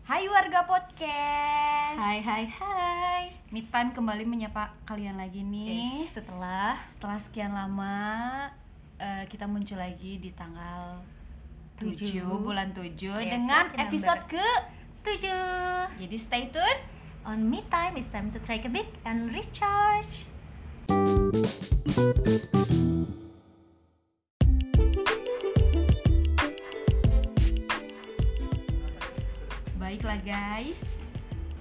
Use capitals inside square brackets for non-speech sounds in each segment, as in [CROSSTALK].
Hai warga podcast. Hai hai hai. Me time kembali menyapa kalian lagi nih. Eh, setelah Setelah sekian lama eh, kita muncul lagi di tanggal 7 Tujuh. bulan 7 Yes, dengan episode number. ke tujuh jadi stay tune. on me time it's time to take a break and recharge. Guys.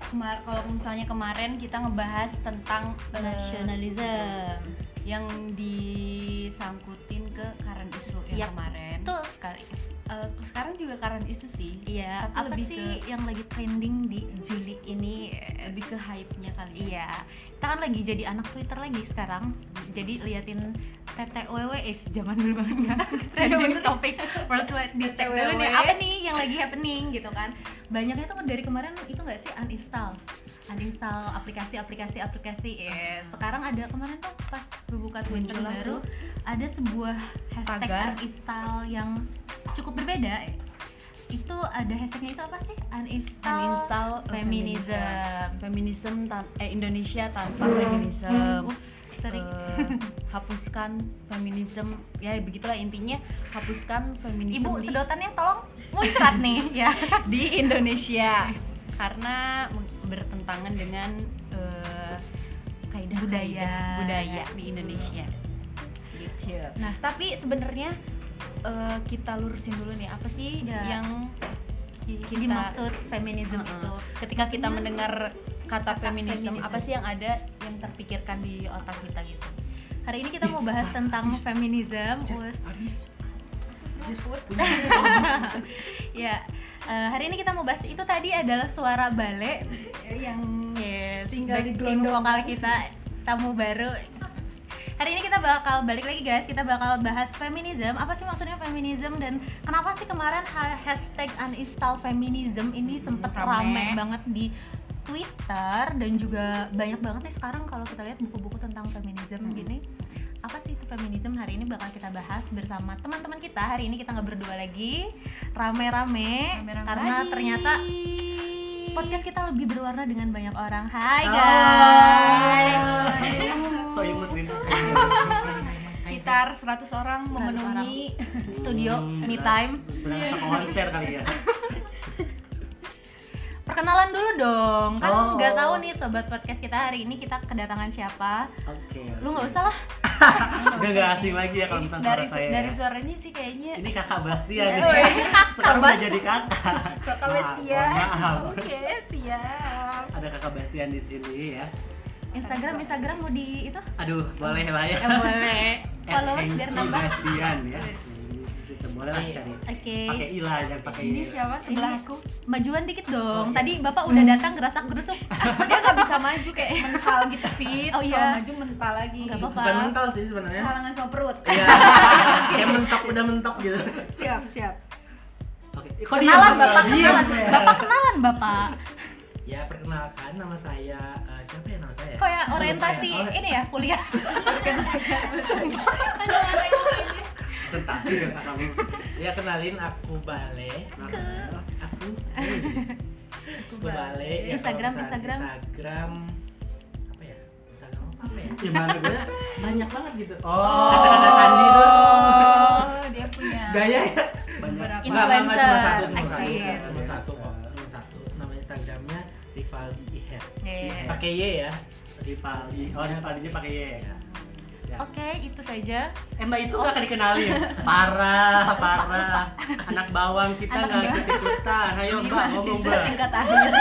Kemar kalau misalnya kemarin kita ngebahas tentang eh, Nationalism. yang disangkutin ke current issue yang Yap, kemarin. Sekali. Eh, sekarang juga current issue sih. Iya, Tapi apa lebih sih ke- yang lagi trending di Juli ini? lebih ke hype-nya kali ya. Iya, kita kan lagi jadi anak Twitter lagi sekarang. Jadi liatin TTWW is zaman dulu banget ya. [LAUGHS] Trending topik World Wide dicek dulu nih apa nih yang lagi happening gitu kan. Banyaknya tuh dari kemarin itu nggak sih uninstall uninstall aplikasi-aplikasi aplikasi eh, sekarang ada kemarin tuh pas gue buka Twitter Muncul baru ada sebuah hashtag Tagar. uninstall yang cukup berbeda. Itu ada hashtagnya itu apa sih? Uninstall, Uninstall feminism. feminism. Tan- eh Indonesia tanpa feminism. [LAUGHS] Ups, sorry. Eh, hapuskan feminism. Ya begitulah intinya. Hapuskan feminisme Ibu di, sedotannya tolong muncrat nih. [LAUGHS] Ya. di Indonesia [LAUGHS] karena bertentangan dengan eh, kaidah Budaya. budaya di Indonesia gitu nah tapi sebenarnya eh, kita lurusin dulu nih apa sih Ya. yang kita Dimaksud feminism Heeh. itu. ketika kita mendengar kata, kata feminisme feminism. apa sih yang ada yang terpikirkan di otak kita gitu Hari ini kita mau bahas tentang feminism. Habis [LAUGHS] Ya, eh, hari ini kita mau bahas itu tadi adalah suara bale yang yes, tinggal di vokal kita tamu baru. Hari ini kita bakal balik lagi guys, kita bakal bahas feminism. Apa sih maksudnya feminism dan kenapa sih kemarin ha- hashtag uninstall feminism ini sempet rame. rame banget di Twitter dan juga banyak banget nih sekarang kalau kita lihat buku-buku tentang feminism Hmm. gini. Apa sih itu feminism? Hari ini bakal kita bahas bersama teman-teman kita. Hari ini kita nggak berdua lagi, rame-rame, karena lagi. ternyata podcast kita lebih berwarna dengan banyak orang. Hai guys. [LAUGHS] so sekitar 100 orang 100 memenuhi Studio Hmm, me time. berasa konser kali ya [LAUGHS] Perkenalan dulu dong. Kan Oh. nggak tahu nih sobat podcast kita hari ini kita kedatangan siapa. oke Lu nggak usah lah. [LAUGHS] udah gak asing lagi ya kalau misalnya suara dari saya dari ya. suaranya sih kayaknya ini kakak Bastian Ya, nih oh, ini sekarang udah jadi kakak Kakak mohon maaf oke siap ada kakak Bastian di sini ya Instagram Instagram mau di itu? aduh boleh lah ya Ya boleh. [LAUGHS] Followers biar nambah. Bastian ya boleh lah cari Oke. pakai ilah jangan pakai ini siapa sebelah Ini aku Majuan dikit dong. Oke. Tadi Bapak udah datang gerasak gerusuk. [LAUGHS] dia nggak bisa maju kayak [LAUGHS] mental gitu fit Oh, iya. kalau maju mental lagi Nggak apa-apa. bukan mental sih sebenarnya halangan sama perut Iya, [LAUGHS] kayak mentok udah mentok gitu. siap siap Oke, kok Kenalan diam? Bapak Diam kenalan. ya? Bapak kenalan Bapak. Ya perkenalkan nama saya eh, siapa ya nama saya? Kayak orientasi ya. Oh, ini ya kuliah. Presentasi kan kamu. Ya kenalin aku Bale. Aku aku Bale. Ya, Instagram, Instagram. Instagram apa ya? Instagram apa ya? Gimana gue banyak banget gitu. Oh. Oh, kata-kata Sandi tuh. oh dia punya Gaya ya. Enggak, enggak, cuma satu, cuma satu, Influencer, cuma satu kok, cuma satu. Nama Instagramnya Rivaldi Iher. Iya. Pakai Y ya. Rivaldi. Oh, Rivaldinya pakai Y ya. Siap. Oke, itu saja. Eh mbak itu gak dikenalin Parah, parah Anak bawang kita Anak gak ikut-ikutan Ayo mbak, ngomong mbak tingkat akhir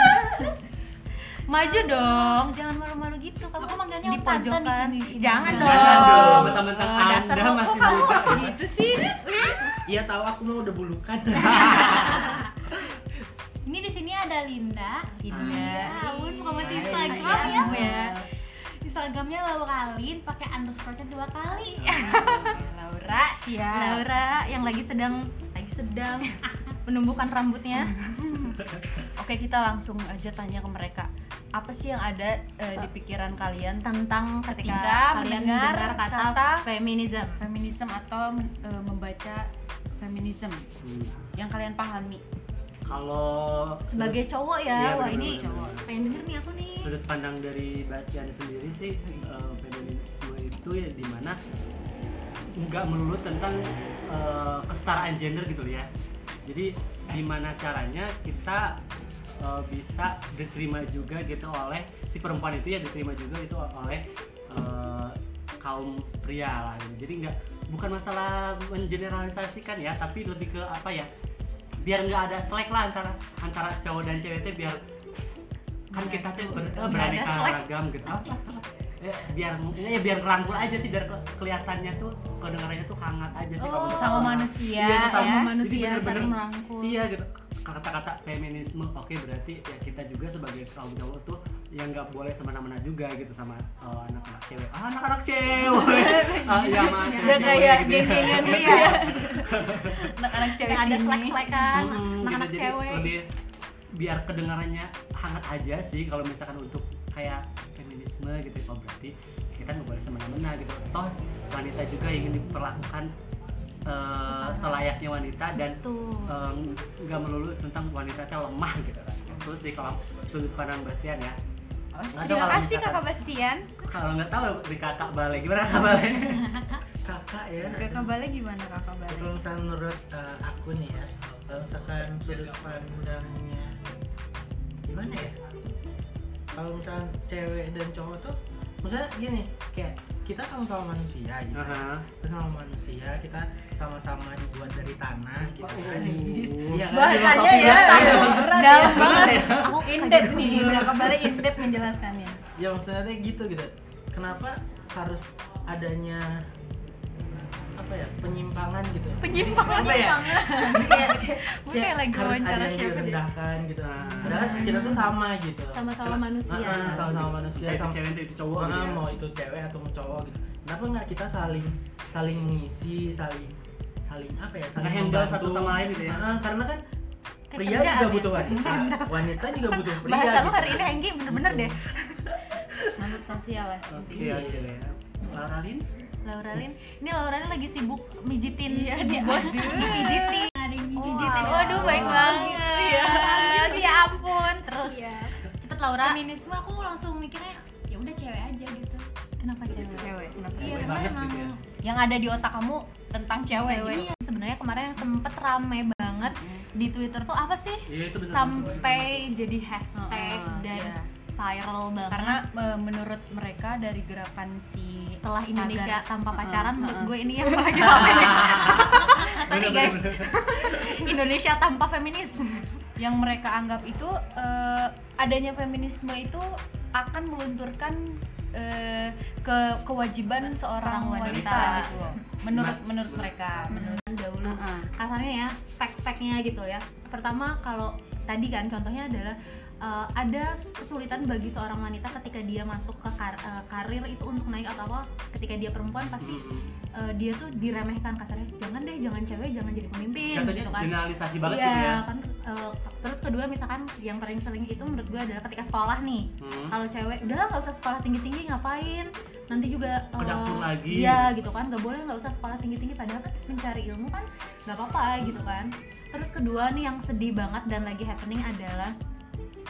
Maju dong, jangan malu-malu gitu. Kamu Aku manggilnya di pojokan. di sini, sini. Jangan dong. Jangan dong, mentang-mentang Oh, anda masih kok kamu muda ya. gitu sih Iya tahu aku mau udah bulukan [LAUGHS] [LAUGHS] Ini di sini ada Linda. Ini Ya, ya. ampun, bukan masih. Instagram Iya. ya. ya. Instagramnya lalu kalin pakai underscore-nya dua kali. Laura siap Laura yang lagi sedang lagi sedang [LAUGHS] menumbuhkan rambutnya. [LAUGHS] Oke kita langsung aja tanya ke mereka apa sih yang ada eh, di pikiran kalian tentang Ketika ketika kalian mendengar mendengar kata, kata feminism. feminisme atau eh, membaca feminism Hmm. yang kalian pahami Kalau sebagai cowok ya Iya, wah bener, ini bener. pengen denger nih aku nih. Sudut pandang dari Bastian sendiri sih eh, feminisme itu ya di mana nggak melulu tentang eh, kesetaraan gender gitu ya. Jadi gimana caranya kita eh, bisa diterima juga gitu oleh si perempuan itu ya diterima juga itu oleh eh, kaum pria lah. Jadi nggak bukan masalah mengeneralisasikan ya tapi lebih ke apa ya biar nggak ada selek lah antara antara cowok dan cewek itu biar kan kita tuh ber, beraneka ragam gitu. apa [LAUGHS] ya, biar ya biar rangkul aja sih biar ke- kelihatannya tuh kedengarannya tuh hangat aja sih kalau Oh, menurut sama manusia Iya, ya. sama sama Jadi manusia bener-bener- saling merangkul iya gitu kata-kata feminisme oke berarti ya kita juga sebagai kaum cowok tuh yang nggak boleh semena-mena juga gitu sama uh, anak-anak cewek ah, anak-anak cewek [LAUGHS] ah, iya sama udah kayak gitu ya. gitu [LAUGHS] Iya. ya anak-anak cewek ada selek-selekan gitu. anak-anak cewek lebih biar kedengarannya hangat aja sih kalau misalkan untuk kayak feminisme gitu oh berarti kita nggak boleh semena-mena gitu. Toh wanita juga ingin diperlakukan eh, selayaknya wanita dan nggak melulu tentang wanita itu lemah gitu. Kan terus sih kalau sudut pandang Bastian ya. Oh, terima kalau kasih misalkan- kakak Bastian kalau nggak tahu di kakak balik gimana kakak balik [LAUGHS] kakak ya. Kakak balik gimana kakak balik kalau misalnya menurut eh, aku nih ya kalau misalkan sudut pandangnya gimana ya kalau misalnya cewek dan cowok tuh misalnya gini kayak kita sama-sama manusia gitu Aha. kita sama manusia kita sama-sama dibuat dari tanah gitu Oh, kan. iya. iya kan? Bahasanya Filosofi ya langsung berat dalam ya. banget. Aku indep nih balik indep menjelaskannya. Ya maksudnya gitu gitu. Kenapa harus adanya apa ya penyimpangan gitu Penyimpangan. apa ya kayak, kayak, lagi harus ada yang direndahkan gitu Ah. padahal kita tuh sama gitu Sama-sama manusia. Ah, sama-sama manusia itu sama cewek itu cowok gitu ya. mau itu cewek atau mau cowok gitu kenapa nggak kita saling saling mengisi saling saling apa ya saling membantu. satu sama lain gitu ya. Ah, karena kan pria juga ya. butuh wanita wanita juga butuh pria bahasa lu gitu. hari ini Henggi bener-bener deh [LAUGHS] makhluk sosial lah Oke oke ya. Laura Lin? Laura Lin ini Laura Lin lagi sibuk mijitin Iya, ibu dia- bos dipijitin yang dipijitin Wow. waduh baik Wow. banget Iya. ya ampun terus Iya. cepet Laura feminisme aku langsung mikirnya ya udah cewek aja gitu kenapa cewek cewek kenapa Iya, Cewek karena banget emang gitu ya. yang ada di otak kamu tentang cewek, cewek. Iya, sebenarnya kemarin yang sempet rame banget di Twitter tuh apa sih? Iya itu benar. Sampai jadi hashtag Heeh, dan iya. Viral banget. karena eh, menurut mereka dari gerakan si setelah Indonesia tagar- tanpa pacaran menurut heeh. gue ini yang lagi [LAUGHS] rame. Sorry guys, Indonesia tanpa feminis. yang mereka anggap itu eh, adanya feminisme itu akan melunturkan eh, ke kewajiban seorang wanita, wanita. gitu loh. menurut Ma- menurut mereka menurut dahulu Heeh. kasarnya ya fact-factnya gitu ya pertama kalau tadi kan contohnya adalah uh, ada kesulitan bagi seorang wanita ketika dia masuk ke kar- uh, karir itu untuk naik atau apa ketika dia perempuan pasti Mm-mm. uh, dia tuh diremehkan kasarnya jangan deh jangan cewek jangan jadi pemimpin Jatuhnya gitu kan generalisasi banget iya gitu ya. kan uh, terus kedua misalkan yang paling sering itu menurut gue adalah ketika sekolah nih Hmm. kalau cewek udahlah nggak usah sekolah tinggi tinggi ngapain nanti juga Ke dapur eh, lagi. iya gitu kan nggak boleh nggak usah sekolah tinggi tinggi padahal kan mencari ilmu kan nggak apa-apa gitu kan terus kedua nih yang sedih banget dan lagi happening adalah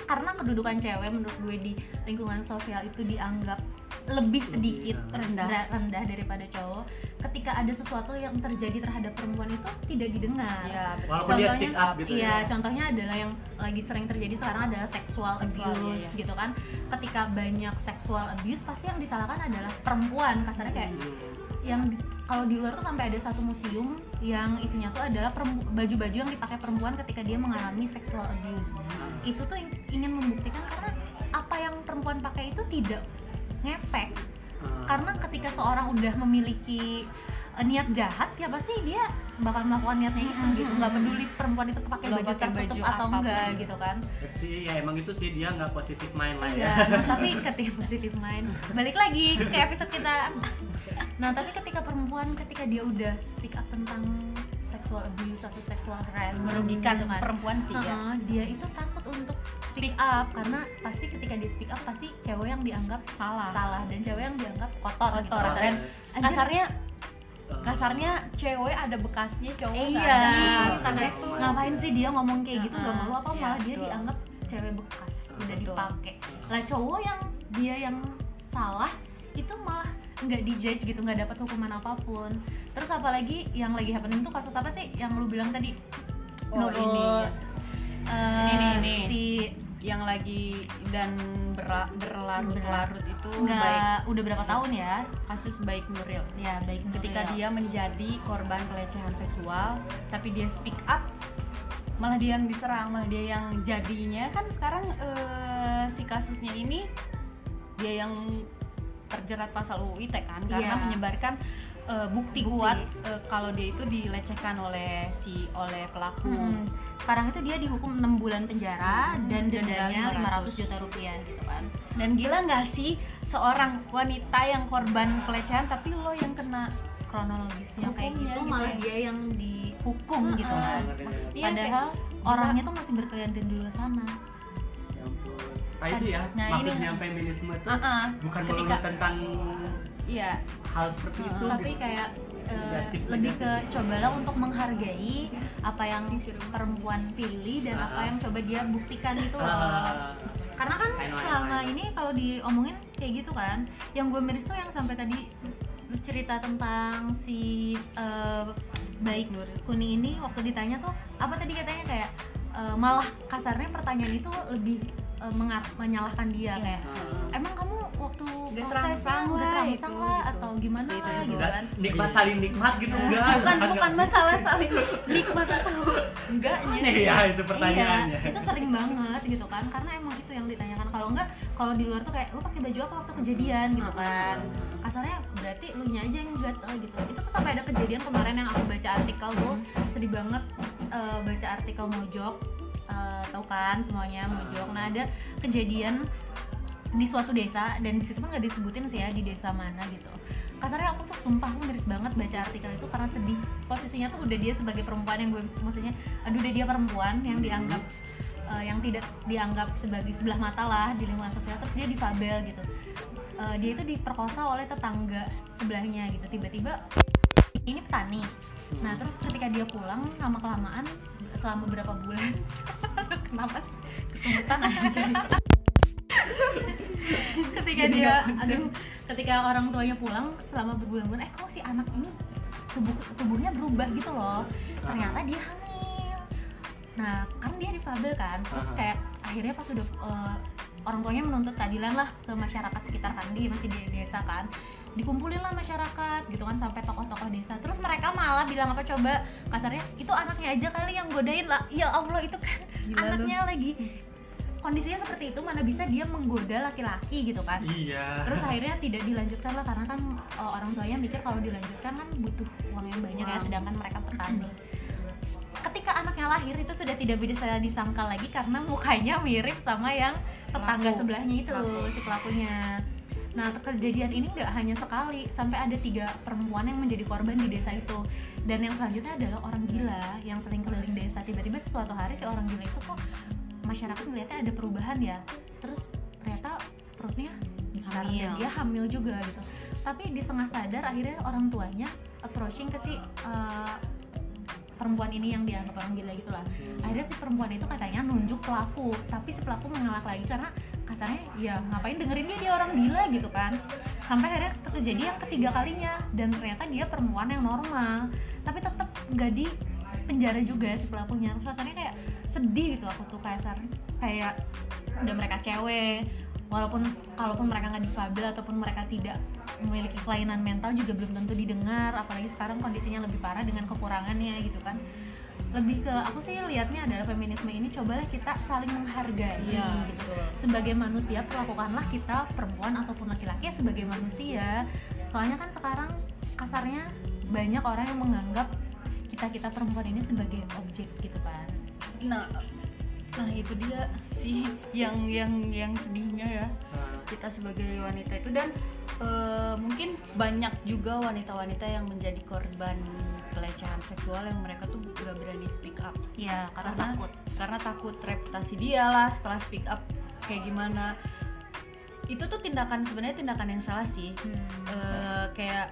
karena kedudukan cewek menurut gue di lingkungan sosial itu dianggap lebih sedikit Iya. rendah rendah daripada cowok ketika ada sesuatu yang terjadi terhadap perempuan itu tidak didengar ya betul. Walaupun dia speak up gitu iya, ya. contohnya adalah yang lagi sering terjadi sekarang adalah sexual Seksual, abuse iya, iya. gitu kan. Ketika banyak sexual abuse pasti yang disalahkan adalah perempuan. Kasarnya kayak Hmm. yang di- kalau di luar tuh sampai ada satu museum yang isinya tuh adalah baju-baju yang dipakai perempuan ketika dia mengalami sexual abuse. Itu tuh ing- ingin membuktikan karena apa yang perempuan pakai itu tidak ngefek Hmm. karena ketika seorang udah memiliki eh, niat jahat ya pasti dia bakal melakukan niatnya itu Mhm. gitu nggak peduli perempuan itu pakai baju tertutup baju atau enggak gitu kan Berarti ya emang itu sih dia nggak positif main lah ya. iya [LAUGHS] nah, tapi ketika positif main balik lagi ke episode kita nah tapi ketika perempuan ketika dia udah speak up tentang sexual abuse atau sexual harassment merugikan gitu kan, perempuan sih ya. Heeh, dia itu takut untuk speak up karena pasti ketika dia speak up pasti cewek yang dianggap salah. Salah. Dan cewek yang dianggap kotor, gitu Kotor, kasarnya kasarnya Eh, kasarnya cewek ada bekasnya cowok nggak iya. Gitu. ngapain sih dia ngomong kayak gitu? Nggak Heeh, malu apa iya, malah dia betul. dianggap cewek bekas udah dipakai. Lah cowok yang dia yang salah itu malah nggak dijudge gitu nggak dapat hukuman apa pun. Terus apalagi yang lagi happening tuh kasus apa sih yang lu bilang tadi? Oh, Nurul, ini, eh, Ini, ini. si yang lagi dan berlarut-larut itu baik nggak udah berapa tahun ya? Kasus baik Nuril. Ya baik ketika Nuril. dia menjadi korban pelecehan seksual tapi dia speak up malah dia yang diserang malah dia yang jadinya. Kan sekarang eh, si kasusnya ini dia yang terjerat pasal UU ITE kan karena Iya. menyebarkan eh, bukti, Bukti. kuat eh, kalau dia itu dilecehkan oleh si oleh pelaku Hmm, sekarang itu dia dihukum 6 bulan penjara Hmm, dan denda dendanya 500 500 juta rupiah gitu kan dan gila nggak sih seorang wanita yang korban pelecehan tapi lo yang kena kronologisnya kayak gitu gitu malah ya. dia yang dihukum gitu Heeh. kan ngerti, ngerti. Iya, padahal orangnya tuh masih berkeliaran di luar sana Nah itu ya, Nah, ini- maksudnya feminisme itu Ah-ah. bukan melulu tentang iya hal seperti Ah, itu tapi gitu. kayak eh, Negatif, lebih ke cobalah untuk menghargai apa yang perempuan pilih dan apa yang coba dia buktikan itu loh karena kan I know, I know, selama I know. ini kalau diomongin kayak gitu kan yang gue miris tuh yang sampai tadi cerita tentang si eh, baik kuning ini waktu ditanya tuh apa tadi katanya kayak eh, malah kasarnya pertanyaan itu lebih eh, mengar- menyalahkan dia Iya. kayak ah. emang kamu waktu prosesnya terangsang nggak lah, terangsang lah gitu. atau gimana Itu, lah itu. gitu Nggak kan nikmat Iya. saling nikmat gitu Nah, enggak bukan enggak, bukan enggak. masalah saling nikmat atau enggaknya Aneh ya itu pertanyaannya Iya, itu sering banget gitu kan karena emang itu yang ditanyakan kalau enggak kalau di luar tuh kayak lu pakai baju apa waktu kejadian gitu kan kasarnya berarti lu nya aja yang gatel gitu itu tuh sampai ada kejadian kemarin yang aku baca artikel tuh sedih banget eh, baca artikel mojok eh, tahu kan semuanya mojok. Nah ada kejadian di suatu desa dan di situ pun nggak disebutin sih ya di desa mana gitu. Kasarnya aku tuh sumpah aku miris banget baca artikel itu karena sedih. Posisinya tuh udah dia sebagai perempuan yang gue maksudnya aduh udah dia perempuan yang dianggap eh, yang tidak dianggap sebagai sebelah mata lah di lingkungan sosial terus dia difabel gitu. Eh, dia itu diperkosa oleh tetangga sebelahnya gitu. Tiba-tiba ini petani. Nah terus ketika dia pulang lama kelamaan selama beberapa bulan. [LAUGHS] Kenapa sih? Kesemutan aja. [LAUGHS] Ketika dia aduh ketika orang tuanya pulang selama berbulan-bulan eh kok si anak ini tubuh tubuhnya berubah gitu loh? Ternyata dia hamil. Nah kan dia difabel kan? Terus kayak akhirnya pas udah eh, orang tuanya menuntut keadilan lah ke masyarakat sekitar kan dia masih di desa kan dikumpulin lah masyarakat gitu kan sampai tokoh-tokoh desa terus mereka malah bilang apa coba kasarnya itu anaknya aja kali yang godain lah ya allah itu kan Gila lu. anaknya lagi kondisinya seperti itu mana bisa dia menggoda laki-laki gitu kan iya terus akhirnya tidak dilanjutkan lah karena kan uh, orang tuanya mikir kalau dilanjutkan kan butuh uang yang banyak ya Uang. sedangkan mereka petani ketika anaknya lahir itu sudah tidak bisa disangkal lagi karena mukanya mirip sama yang tetangga Pelaku. sebelahnya itu Pelaku. si pelakunya nah kejadian ini nggak hanya sekali sampai ada tiga perempuan yang menjadi korban di desa itu. Dan yang selanjutnya adalah orang gila yang sering keliling desa. Tiba-tiba suatu hari si orang gila itu kok masyarakat melihatnya ada perubahan ya. Terus ternyata perutnya besar dan Hamil. dia hamil juga gitu. Tapi di setengah sadar akhirnya orang tuanya approaching ke si uh, perempuan ini yang dianggap orang gila gitu lah akhirnya si perempuan itu katanya nunjuk pelaku tapi si pelaku mengelak lagi karena katanya ya ngapain dengerin dia dia orang gila gitu kan. Sampai akhirnya terjadi yang ketiga kalinya dan ternyata dia perempuan yang normal. Tapi tetap nggak di penjara juga si pelakunya. Rasanya kayak sedih gitu aku tuh kayak sar- kayak udah mereka cewek. Walaupun kalaupun mereka nggak difabel ataupun mereka tidak memiliki kelainan mental juga belum tentu didengar. Apalagi sekarang kondisinya lebih parah dengan kekurangannya gitu kan lebih ke aku sih lihatnya adalah feminisme ini cobalah kita saling menghargai. Iya, gitu. betul. sebagai manusia perlakukanlah kita perempuan ataupun laki-laki ya sebagai manusia. Soalnya kan sekarang kasarnya banyak orang yang menganggap kita kita perempuan ini sebagai objek gitu kan. Nah nah itu dia sih yang yang yang sedihnya ya. Nah, kita sebagai wanita itu. Dan eh, mungkin banyak juga wanita-wanita yang menjadi korban pelecehan seksual yang mereka tuh gak berani speak up. Ya karena, Karena- takut. karena takut reputasi dia lah setelah speak up kayak gimana. Itu tuh tindakan sebenarnya tindakan yang salah sih. Hmm. Eh, kayak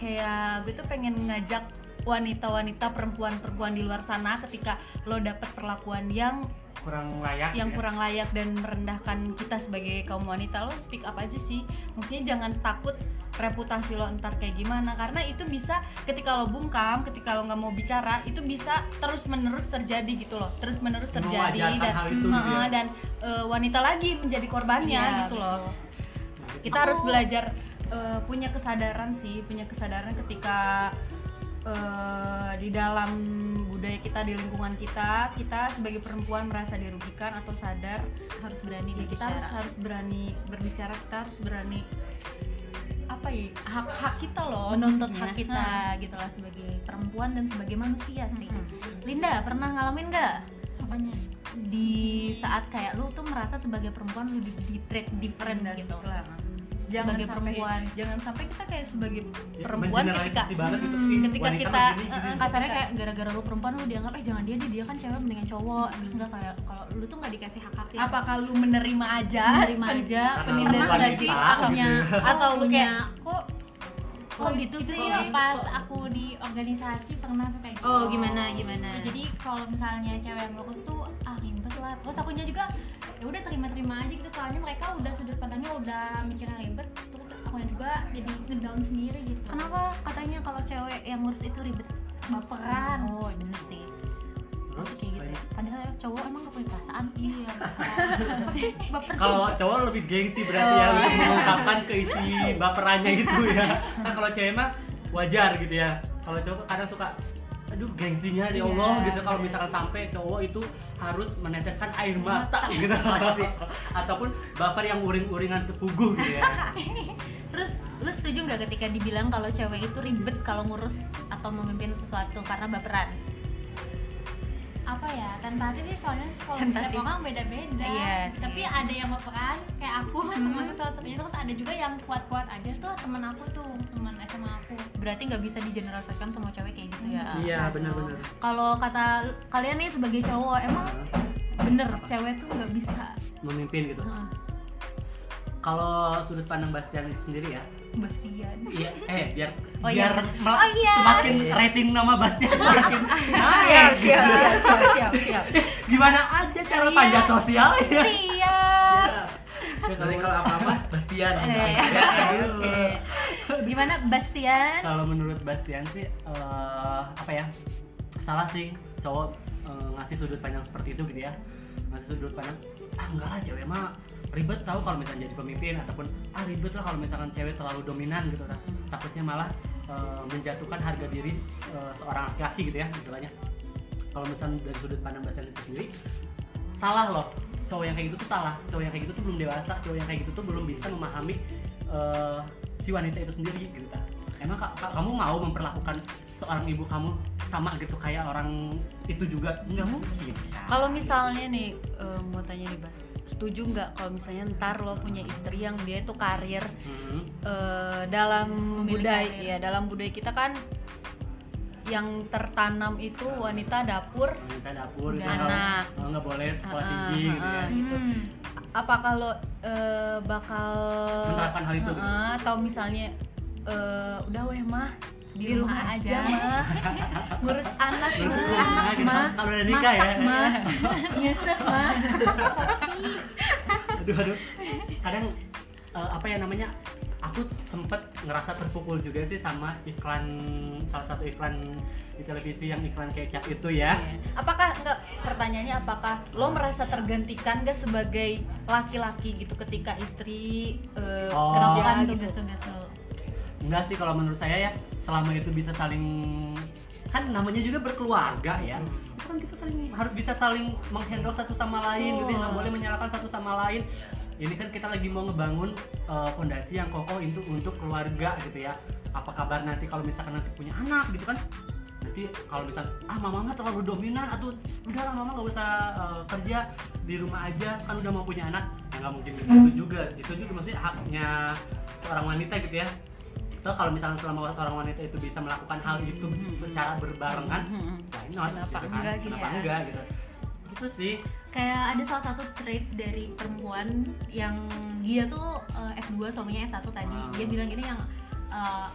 kayak gue tuh pengen ngajak wanita-wanita perempuan-perempuan di luar sana ketika lo dapet perlakuan yang kurang layak yang ya. kurang layak dan merendahkan kita sebagai kaum wanita lo speak up aja sih maksudnya jangan takut reputasi lo entar kayak gimana karena itu bisa ketika lo bungkam ketika lo nggak mau bicara itu bisa terus menerus terjadi gitu loh terus menerus terjadi dan hal itu gitu ya. dan eh, wanita lagi menjadi korbannya Iya, gitu loh kita harus belajar eh, punya kesadaran sih punya kesadaran ketika eh, di dalam budaya kita di lingkungan kita kita sebagai perempuan merasa dirugikan atau sadar harus berani ya kita harus harus berani berbicara kita harus berani apa ya hak hak kita loh menuntut hak kita gitu lah sebagai perempuan dan sebagai manusia sih. Mm-mm. Linda pernah ngalamin nggak? Apanya? Di saat kayak lu tuh merasa sebagai perempuan lebih di treat different gitu. lah jangan Sebagai sampai perempuan. jangan sampai kita kayak sebagai Ya, perempuan ketika banget gitu. Hmm, Ih, ketika kita, gini, eh, gini. kasarnya kayak gara-gara lu perempuan lu dianggap eh jangan dia dia dia kan cewek mendingan cowok. Terus enggak kayak kalau lu tuh nggak dikasih hak hak yang apakah lu menerima aja? Menerima aja. Pernah lu nggak sih punya gitu. atau lu punya. Kayak kok kok gitu itu sih. sih pas aku di organisasi pernah tuh kayak gitu. oh gimana gimana? Ya, jadi kalau misalnya cewek yang bagus tuh ah ribet lah. Terus akunya juga ya udah terima-terima aja gitu. Soalnya mereka udah sudut pandangnya udah mikirnya ribet. Terus akunya juga jadi ngedown sendiri gitu. Kenapa katanya kalau cewek yang ngurus itu ribet? Baperan. Oh bener sih Terus, kayak gitu ya. padahal cowok emang gak punya perasaan. Iya. Pasti baper kalau cowok lebih gengsi berarti ya Oh. untuk mengungkapkan keisi [LAUGHS] baperannya itu ya. Kan kalau cewek mah wajar gitu ya. Kalau cowok kadang suka aduh gengsinya ya Allah Iya, gitu. Kalau iya. misalkan sampai cowok itu harus meneteskan air mata. gitu. [LAUGHS] Ataupun baper yang uring-uringan tepuguh gitu ya. [LAUGHS] Terus lu setuju nggak ketika dibilang kalau cewek itu ribet kalau ngurus atau memimpin sesuatu karena baperan apa ya tentatif sih soalnya kalau setiap orang beda-beda. Iya tapi ada yang baperan kayak aku Hmm. termasuk salah satunya terus ada juga yang kuat-kuat aja tuh teman aku tuh teman SMA aku. Berarti nggak bisa digeneralisasikan semua cewek kayak gitu ya? Iya Aduh. benar-benar kalau kata kalian nih sebagai cowok emang bener cewek tuh nggak bisa? Memimpin gitu? Heeh. Kalau sudut pandang Bastian itu sendiri ya Bastian iya eh biar Oh, iya. biar mel- Oh, iya. semakin rating nama Bastian semakin [LAUGHS] naik gitu. siap siap siap gimana aja cara Iya. panjat sosial ya siap Ya, Nanti kalau apa-apa Bastian. Eh, oke. gimana Bastian kalau menurut Bastian sih eh, apa ya salah sih cowok eh, ngasih sudut pandang seperti itu gitu ya ngasih sudut pandang ah enggak lah cewek mah ribet tahu kalau misalnya jadi pemimpin ataupun ah ribet lah kalau misalkan cewek terlalu dominan gitu kan. Takutnya malah eh, menjatuhkan harga diri eh, seorang laki-laki gitu ya istilahnya. Kalau misalnya dari sudut pandang Bastian itu sendiri salah loh. Cowok yang kayak gitu tuh salah. Cowok yang kayak gitu tuh belum dewasa. Cowok yang kayak gitu tuh belum bisa memahami eh, si wanita itu sendiri gitu kan. Emang ka- ka- kamu mau memperlakukan seorang ibu kamu sama gitu kayak orang itu juga nggak mungkin Kalau misalnya nih eh, mau tanya nih Bas, setuju nggak kalau misalnya ntar lo punya istri yang dia itu karir Hmm, eh, dalam Memilih budaya karir. ya dalam budaya kita kan yang tertanam itu wanita dapur wanita dapur gitu Dan anak. nggak boleh sekolah Ah, tinggi gitu ya gitu. Hmm. apakah lo eh, bakal Menerapkan hal itu gitu? Heeh, atau misalnya eh, udah weh mah di, rumah, aja, mah. [LAUGHS] Ngurus anak mah. nah, gitu. mah. Kalau udah nikah ya. mah. [LAUGHS] Nyesek mah. Aduh aduh. Kadang eh, apa ya namanya aku sempet ngerasa terpukul juga sih sama iklan salah satu iklan di televisi yang iklan kecap itu ya. Iya. Apakah enggak pertanyaannya apakah lo merasa tergantikan gak sebagai laki-laki gitu ketika istri eh, Oh. melakukan gitu? tugas-tugas lo enggak sih kalau menurut saya ya selama itu bisa saling kan namanya juga berkeluarga ya. Itu kan kita saling harus bisa saling menghandle satu sama lain gitu ya nggak boleh menyalahkan satu sama lain. Ini kan kita lagi mau ngebangun eh, fondasi yang kokoh untuk untuk keluarga gitu ya. Apa kabar nanti kalau misalkan nanti punya anak gitu kan? Nanti kalau misal ah mama mah terlalu dominan atau udah lah mama nggak usah eh, kerja di rumah aja kan udah mau punya anak. Ya nggak mungkin begitu juga. Itu juga maksudnya haknya seorang wanita gitu ya Atau kalau misalnya selama seorang wanita itu bisa melakukan hal itu secara berbarengan Hmm. why not Kenapa gitu kan enggak gitu kenapa ya? enggak gitu gitu sih kayak ada salah satu trait dari perempuan yang dia tuh eh, S2 suaminya S1 tadi Ah. dia bilang gini yang eh,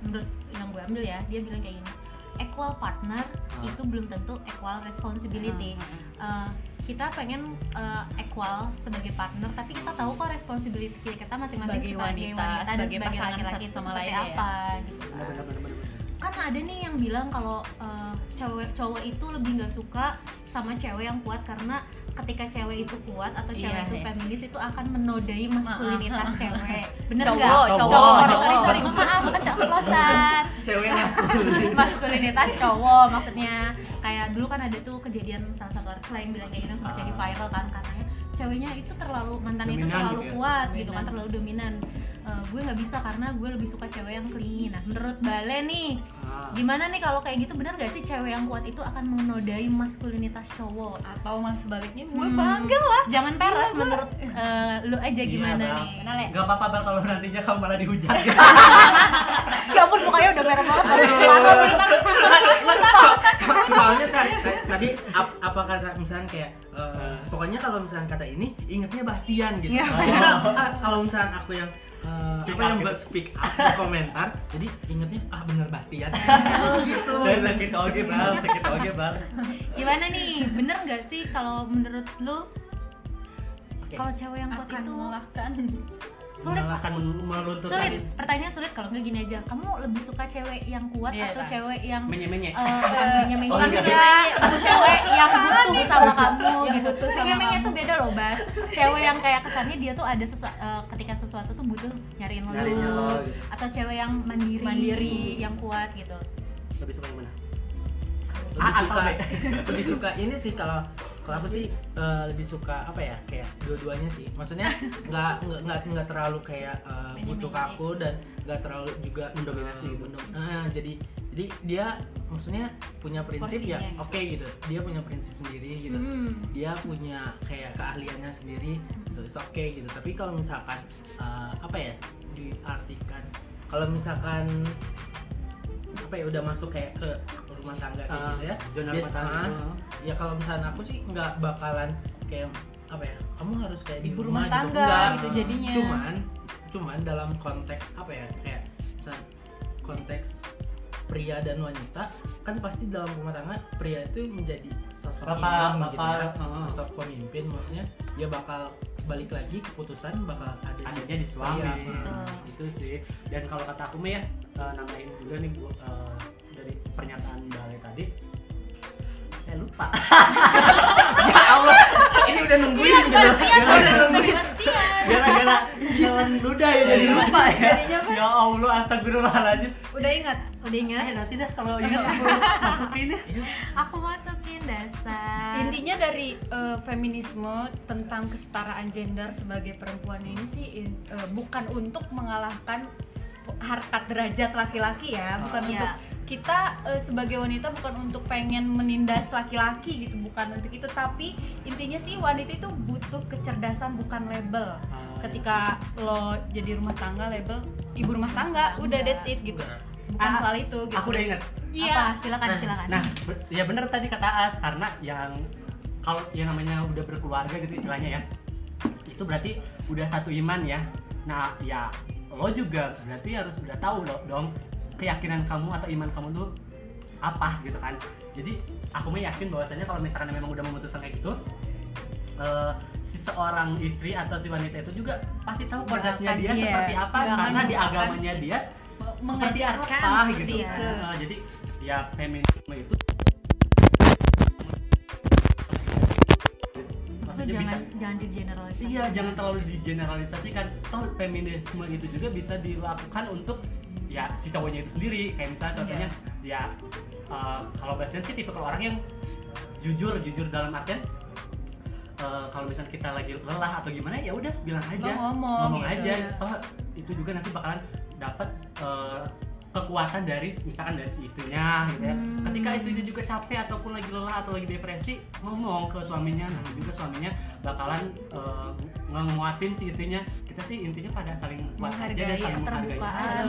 menurut yang gue ambil ya dia bilang kayak gini equal partner Ah. itu belum tentu equal responsibility Eh, kita pengen eh, equal sebagai partner tapi kita tahu kok responsibility kita masing-masing Sebagai sebagai, wanita, wanita, dan sebagai sebagai pasangan laki-laki itu sama seperti lainnya ya. apa gitu benar, benar, benar. Kan ada nih yang bilang kalau eh, cewek cowok itu lebih nggak suka sama cewek yang kuat karena ketika cewek itu kuat atau cewek Iya, itu iya. feminis itu akan menodai maskulinitas cewek [LAUGHS] bener Cowok, nggak cowok, sorry sorry cowok. sorry maaf keceplosan [LAUGHS] Cewek maskulin. [LAUGHS] maskulinitas cowok maksudnya kayak dulu kan ada tuh kejadian salah satu artis lain bilang kayak gitu sempat Ah. jadi viral kan katanya ceweknya itu terlalu mantannya itu terlalu gitu ya? kuat gitu kan terlalu dominan Eh, gue nggak bisa karena gue lebih suka cewek yang clingy nah menurut Bale nih Ah. gimana nih kalau kayak gitu benar gak sih cewek yang kuat itu akan menodai maskulinitas cowok atau mas sebaliknya gue Hmm. bangga lah jangan peres Gila, menurut eh, lu aja Iya, gimana Bang. nih Le? Gak apa-apa bang kalau nantinya kamu malah dihujat gitu. [LAUGHS] ya ampun mukanya udah merah banget apa kata misalnya kayak eh, Hmm. pokoknya kalau misalnya kata ini ingetnya Bastian gitu Iya. Kita, ah, kalau misalnya aku yang eh, Speak apa up yang gitu. buat speak up di komentar jadi ingetnya ah bener Bastian [LAUGHS] gitu Dan sakit oke bang, sakit oke bang. gimana nih bener gak sih kalau menurut lu Oke. kalau cewek yang kuat akan itu mengalahkan sulit Mengalahkan melunturkan. Sulit. Pertanyaan sulit kalau nggak gini aja. Kamu lebih suka cewek yang kuat Iya, atau tak. cewek yang menye-menye. eh, bukan menye-menye [LAUGHS] Oh, enggak. cewek yang butuh sama kamu Yang gitu. menye-menye tuh beda loh bas. Cewek yang kayak kesannya dia tuh ada sesuatu ketika sesuatu tuh butuh nyariin lo. Atau cewek yang mandiri, Mandiri. yang kuat gitu. Lebih suka yang mana? Lebih Ah, suka [LAUGHS] lebih suka ini sih kalau kalau aku sih eh, lebih suka apa ya kayak dua-duanya sih maksudnya [LAUGHS] nggak nggak nggak terlalu kayak eh, butuh Menye-menye. kaku dan nggak terlalu juga Mendominasi eh, gitu. ah, jadi jadi dia maksudnya punya prinsip ya Porsinya. oke gitu dia punya prinsip sendiri gitu Hmm. dia punya kayak keahliannya sendiri gitu oke gitu tapi kalau misalkan eh, apa ya diartikan kalau misalkan apa ya udah masuk kayak ke rumah tangga kayak Ah, gitu ya zona rumah tangga itu. ya kalau misalnya aku sih nggak bakalan kayak apa ya kamu harus kayak di Ibu rumah, rumah tangga Enggak. gitu jadinya. cuman cuman dalam konteks apa ya kayak konteks pria dan wanita kan pasti dalam rumah tangga pria itu menjadi sosok Bapak, imam gitu ya bapak, uh. sosok pemimpin maksudnya dia bakal balik lagi keputusan bakal ada adanya di suami. Hmm. itu sih dan kalau kata aku mah ya eh, nambahin juga nih bu eh, dari pernyataan Bale tadi. Saya lupa. [LAUGHS] Ya Allah ini udah nungguin gitu. Gara-gara nungguin. Sebastian gara-gara jalan ludah ya jadi lupa ya. ya Allah astagfirullahaladzim. Udah ingat? Udah ingat? eh nanti dah kalau ingat aku masukin ya. Aku masukin dasar. Intinya dari eh, feminisme tentang kesetaraan gender sebagai perempuan ini sih in- eh, bukan untuk mengalahkan harkat derajat laki-laki ya bukan Iya. untuk kita eh, sebagai wanita bukan untuk pengen menindas laki-laki gitu bukan untuk itu. Tapi intinya sih wanita itu butuh kecerdasan bukan label. Ketika lo jadi rumah tangga label ibu rumah tangga udah that's it gitu. bukan Ah, soal itu gitu. aku udah ingat. Iya. Apa? Silakan Nah, silakan. Nah, be- ya bener tadi kata As karena yang kalau yang namanya udah berkeluarga gitu istilahnya ya. Itu berarti udah satu iman ya. Nah, ya lo juga berarti harus udah tahu lo dong keyakinan kamu atau iman kamu tuh apa gitu kan. Jadi aku mah yakin bahwasanya kalau misalkan memang udah memutuskan kayak gitu eh, si seorang istri atau si wanita itu juga pasti tahu kodratnya dia iya, seperti apa akan karena di agamanya dia seperti apa gitu. itu. Nah, jadi ya feminisme itu Maksudnya maksudnya bisa jangan jangan digeneralisasi iya jangan terlalu digeneralisasikan toh feminisme itu juga bisa dilakukan untuk ya si cowoknya itu sendiri. Kayak misalnya contohnya ya eh, kalau Bastian sih tipe orang yang jujur jujur dalam artian eh, kalau misalnya kita lagi lelah atau gimana ya udah bilang aja. Lo ngomong, gitu. aja. toh itu juga nanti bakalan dapat eh, kekuatan dari misalkan dari si istrinya gitu ya Hmm. ketika istrinya juga capek ataupun lagi lelah atau lagi depresi ngomong ke suaminya nah juga suaminya bakalan eh, nguatin si istrinya kita sih intinya pada saling kuat aja dan saling menghargai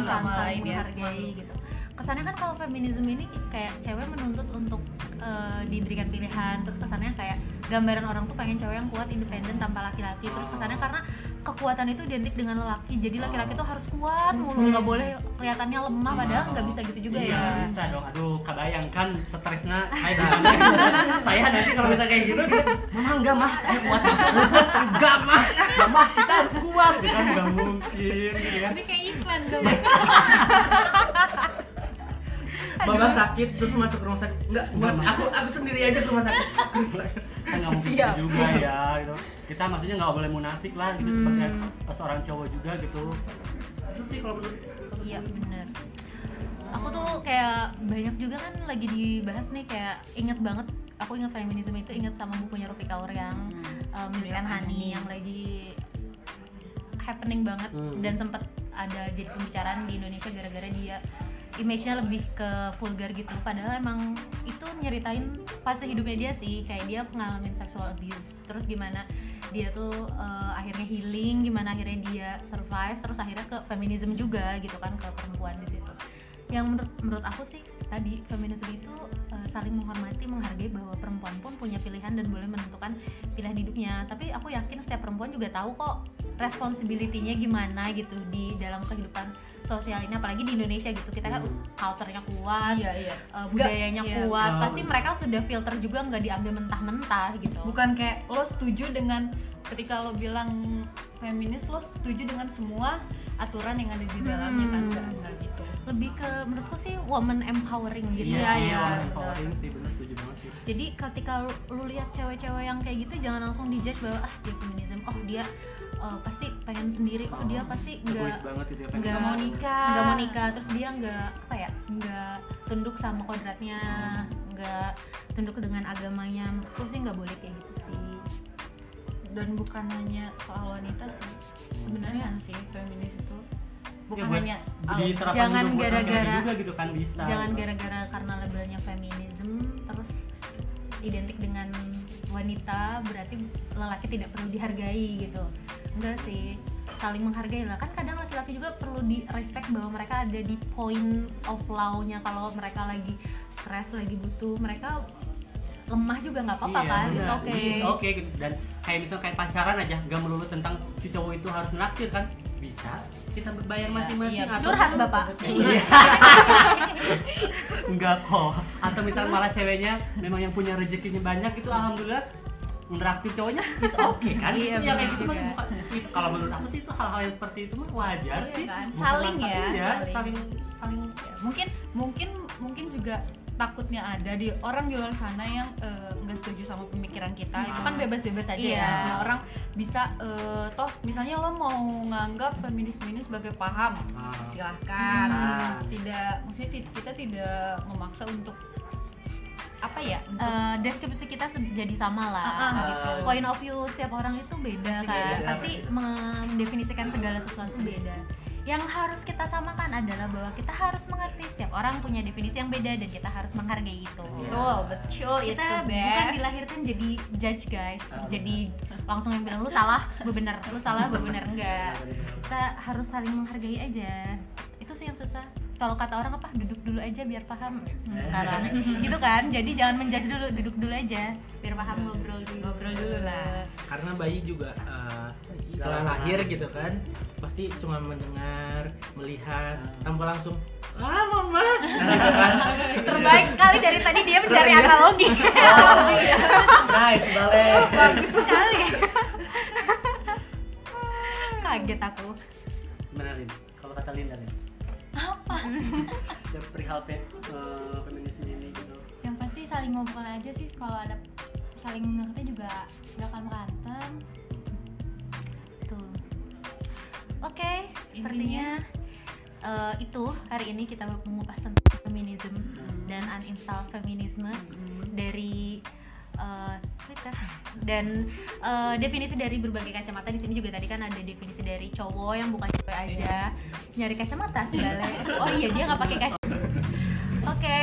sama lain lain ya. menghargai gitu kesannya kan kalau feminisme ini kayak cewek menuntut untuk eh, diberikan pilihan terus kesannya kayak gambaran orang tuh pengen cewek yang kuat independen tanpa laki-laki. Terus kesannya karena kekuatan itu identik dengan lelaki jadi laki-laki tuh harus kuat mulu nggak boleh kelihatannya lemah padahal nggak bisa gitu juga iya, ya. bisa dong. Aduh kebayangkan stresnya. Kayak gimana [LAUGHS] saya nanti kalau bisa kayak gitu mama enggak mah saya kuat. [LAUGHS] Enggak mah. Mah kita harus kuat. Gitu kan nggak mungkin gitu ya Ini kayak iklan dong. [LAUGHS] Mama sakit terus masuk rumah sakit. Enggak, buat aku aku sendiri aja ke rumah sakit. [LAUGHS] Kan nggak mungkin Siap. juga ya gitu kita maksudnya nggak boleh munafik lah gitu sebagai Hmm. seorang cowok juga gitu itu sih kalau menurut Iya bener Aku tuh kayak banyak juga kan lagi dibahas nih kayak inget banget Aku inget feminisme itu inget sama bukunya Rupi Kaur yang um, Milikan Hani yang lagi happening banget Hmm. dan sempet ada jadi pembicaraan di Indonesia gara-gara dia image-nya lebih ke vulgar gitu. Padahal emang itu nyeritain fase hidupnya dia sih. Kayak dia ngalamin sexual abuse. Terus gimana dia tuh uh, akhirnya healing gimana akhirnya dia survive terus akhirnya ke feminisme juga gitu kan ke perempuan di situ. Yang menurut menurut aku sih tadi feminisme itu uh, saling menghormati menghargai bahwa perempuan pun punya pilihan dan boleh menentukan pilihan hidupnya. Tapi aku yakin setiap perempuan juga tahu kok responsibility-nya gimana gitu di dalam kehidupan sosial ini apalagi di Indonesia gitu. Kita kan Hmm. culture-nya kuat iya iya. uh, budayanya iya. kuat. Oh, pasti mereka sudah filter juga nggak diambil mentah-mentah gitu. Bukan kayak lo setuju dengan ketika lo bilang feminis lo setuju dengan semua aturan yang ada di dalamnya kan? Hmm. enggak enggak gitu. Lebih ke menurutku sih woman empowering gitu. Iya Iya, sih iya, orang betul. empowering sih bener setuju banget sih. Jadi ketika lu, lu lihat cewek-cewek yang kayak gitu jangan langsung dijudge bahwa ah dia feminism oh dia uh, pasti pengen sendiri. Oh dia pasti nggak banget itu ya nggak mau nikah. nggak mau nikah. Terus dia nggak apa ya nggak tunduk sama kodratnya nggak tunduk dengan agamanya. Menurutku sih nggak boleh kayak gitu dan bukan hanya soal wanita sih sebenarnya sih feminis itu bukan buat hanya diterapkan jangan gara-gara- juga gitu kan bisa. jangan gitu. gara-gara karena labelnya feminism terus identik dengan wanita berarti lelaki tidak perlu dihargai gitu. Enggak sih saling menghargai lah. Kan kadang laki-laki juga perlu di respect bahwa mereka ada di point of law-nya. Kalau mereka lagi stres lagi butuh mereka lemah juga nggak apa-apa Iya, kan? It's okay. It's okay gitu. dan kayak misal kayak pacaran aja gak melulu tentang si cowok itu harus naktir kan? Bisa. Kita bayar masing-masing iya, atau curhat bapak. [LAUGHS] Iya. enggak kok. Atau misal malah ceweknya memang yang punya rezekinya banyak itu alhamdulillah meneraktir cowoknya it's okay kan? Iya, itu ya kayak gitu mah juga. bukan itu kalau menurut aku sih itu hal-hal yang seperti itu mah wajar Iya sih. kan? Saling ya, iya, saling. saling saling. Ya, mungkin mungkin mungkin juga takutnya ada di orang di luar sana yang eh, nggak setuju sama pemikiran kita itu kan Hmm. bebas-bebas aja Iya. ya semua orang bisa eh, toh misalnya lo mau nganggap feminisme ini sebagai paham Ah. silahkan Hmm. tidak maksudnya kita tidak memaksa untuk apa ya untuk Eh, deskripsi kita jadi sama lah Ah, ah, gitu. gitu. point of view setiap orang itu beda Pasti kan beda, pasti mendefinisikan segala sesuatu beda yang harus kita samakan adalah bahwa kita harus mengerti setiap orang punya definisi yang beda dan kita harus menghargai itu. Betul betul. Kita itu bukan dilahirkan jadi judge guys. Ah, jadi langsung yang bilang lu salah gue bener. Lu salah gue bener. Enggak. kita harus saling menghargai aja. Itu sih yang susah kalau kata orang apa duduk dulu aja biar paham. Hmm, sekarang. Gitu kan? Jadi jangan menjudge dulu duduk dulu aja biar paham ngobrol dulu. Ngobrol dulu lah. Karena bayi juga eh, setelah lahir gitu kan pasti cuma mendengar, melihat tanpa langsung ah mama. Gitu kan. [LAUGHS] terbaik sekali dari tadi dia mencari ya? [LAUGHS] [LAUGHS] analogi. Nice balik. Bagus sekali. Kaget aku. Lin? Kalau kata Linda Lin apa? [LAUGHS] Ya perihal pe- eh, feminisme ini gitu. Yang pasti saling ngobrol aja sih kalau ada saling mengerti juga gak akan berantem. Tuh. Oke, sepertinya eh, itu hari ini kita mengupas tentang feminisme dan uninstall feminisme dari eh, Twitter dan eh, definisi dari berbagai kacamata di sini juga tadi kan ada definisi dari cowok yang bukan cewek aja. Nyari kacamata segala oh iya dia nggak pakai kacamata oke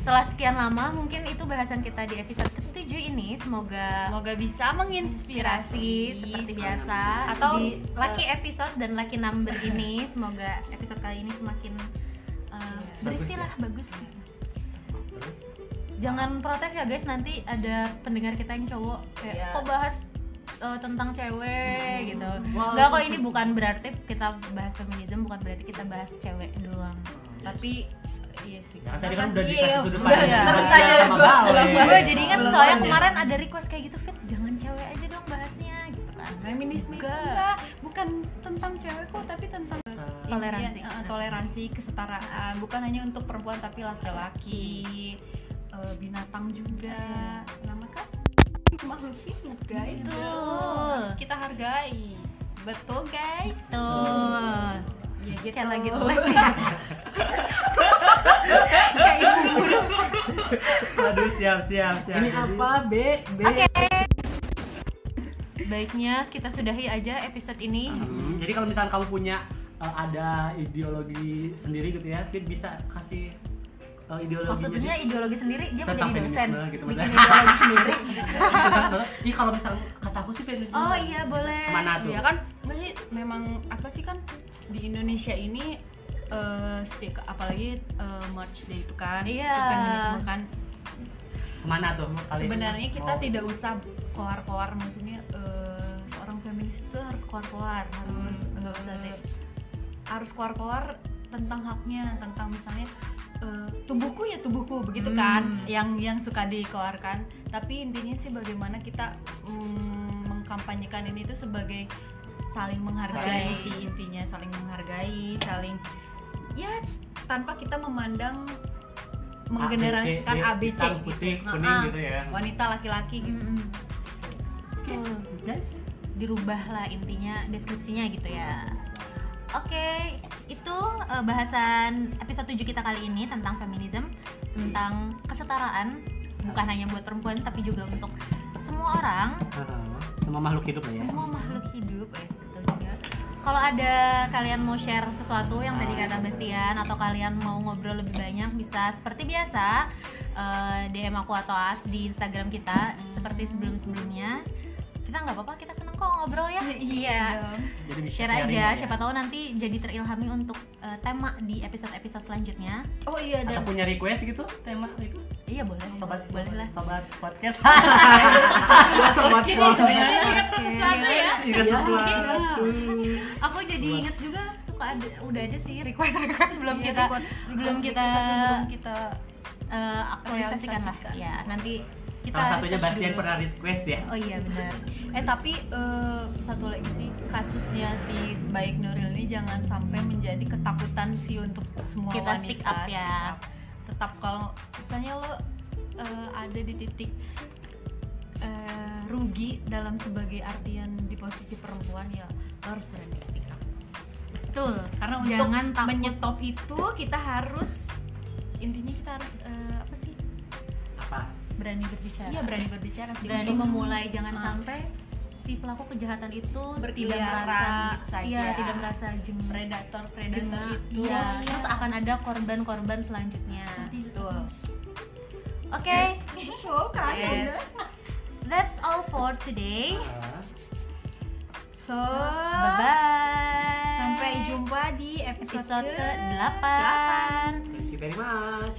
setelah sekian lama mungkin itu bahasan kita di episode ke-7 ini. Semoga semoga bisa menginspirasi inspirasi seperti biasa. Atau, di lucky episode dan lucky number ini. Semoga episode kali ini semakin uh, Eh, berisi ya? lah bagus. Terus jangan protes ya guys. Nanti ada pendengar kita yang cowok kayak Iya. kok bahas eh, tentang cewek? Gitu. Wow. Enggak kok ini bukan berarti kita bahas feminisme bukan berarti kita bahas cewek doang. Tapi iya sih. Ya, tadi kan udah iya, dikasih sudut udah pandang ya. terus aja sama gue jadi ingat soalnya kemarin ada request kayak gitu fit jangan cewek aja dong bahasnya gitu kan. Feminisme itu Enggak. bukan tentang cewek kok tapi tentang Toleransi. Iya, eh, toleransi kesetaraan. Bukan hanya untuk perempuan tapi laki-laki eh, binatang juga. Nama kan? [LAUGHS] Makhluk hidup guys. Betul. Harus kita hargai. Betul guys? Tuh ya gitu. Kayak lagi [LAUGHS] les ya. Kayak ibu guru Aduh siap siap siap. Ini Jadi- apa? B, B. baiknya kita sudahi aja episode ini. Hmm, jadi kalau misalnya kamu punya uh, ada ideologi sendiri gitu ya, Fit bisa kasih uh, ideologinya maksudnya ideologi sendiri dia Tentang jadi dosen gitu, bikin ideologi sendiri. [LAUGHS] Ih kalau misalnya kata aku sih feminisme. oh iya boleh. Mana tuh? ya kan berarti memang apa sih kan di Indonesia ini eh setiap apalagi eh, March Day itu kan Iya. itu feminisme kan. Ke mana tuh kali ini? sebenarnya kita Mau- tidak usah koar-koar maksudnya eh, seorang feminis itu harus koar-koar harus enggak usah deh. Harus koar-koar tentang haknya tentang misalnya eh, tubuhku ya tubuhku begitu kan Hmm. yang yang suka dikeluarkan tapi intinya sih bagaimana kita mm, mengkampanyekan ini tuh sebagai saling menghargai Hargai. sih intinya saling menghargai saling ya tanpa kita memandang menggenerasikan ABC hitam, gitu. putih, Nah, kuning ah, gitu ya. wanita laki-laki gitu. Oke, Tuh. guys. dirubah lah intinya deskripsinya gitu ya Oke, itu eh, bahasan episode 7 kita kali ini tentang feminisme, tentang kesetaraan, bukan hanya buat perempuan tapi juga untuk semua orang, Uh, Semua makhluk hidup ya. semua makhluk hidup, ya betul juga. Kalau ada kalian mau share sesuatu yang tadi kata Bastian atau kalian mau ngobrol lebih banyak bisa seperti biasa eh, DM aku atau As di Instagram kita seperti sebelum-sebelumnya. Kita nggak apa-apa, kita kok ngobrol ya. [LAUGHS] Iya. Jadi bisa Share aja, ya. siapa tahu nanti jadi terilhami untuk eh, tema di episode-episode selanjutnya. Oh iya Atau dan punya request gitu tema itu Iya boleh, sobat boleh lah. sobat podcast [LAUGHS] [LAUGHS] Sobat Jadi kok. sebenarnya ingat sesuatu ya. ingat Ya, sesuatu Aku jadi inget juga suka ada udah ada sih request request belum Iya, kita belum kita request belum kita eh, aktualisasikan lah. Ya nanti kita salah satunya Bastian dulu. pernah request ya Oh iya benar. eh tapi eh, satu lagi sih kasusnya si baik Nuril ini jangan sampai menjadi ketakutan sih untuk semua Kita wanita speak up ya. speak up. tetap kalau misalnya lo eh, ada di titik eh, rugi dalam sebagai artian di posisi perempuan ya lo harus berani speak up Betul. karena untuk Jangan takut. menyetop itu kita harus intinya kita harus eh, apa sih apa berani berbicara. iya berani berbicara sih. Berani untuk- memulai jangan Ah. sampai si pelaku kejahatan itu tidak merasa gitu saja. iya tidak merasa jeng predator predator jengah. itu. Iya terus akan ada korban-korban selanjutnya. Betul oke. Oh kan Yes. that's all for today. Ah, so bye bye sampai jumpa di episode, episode ke ke 8 thank you very much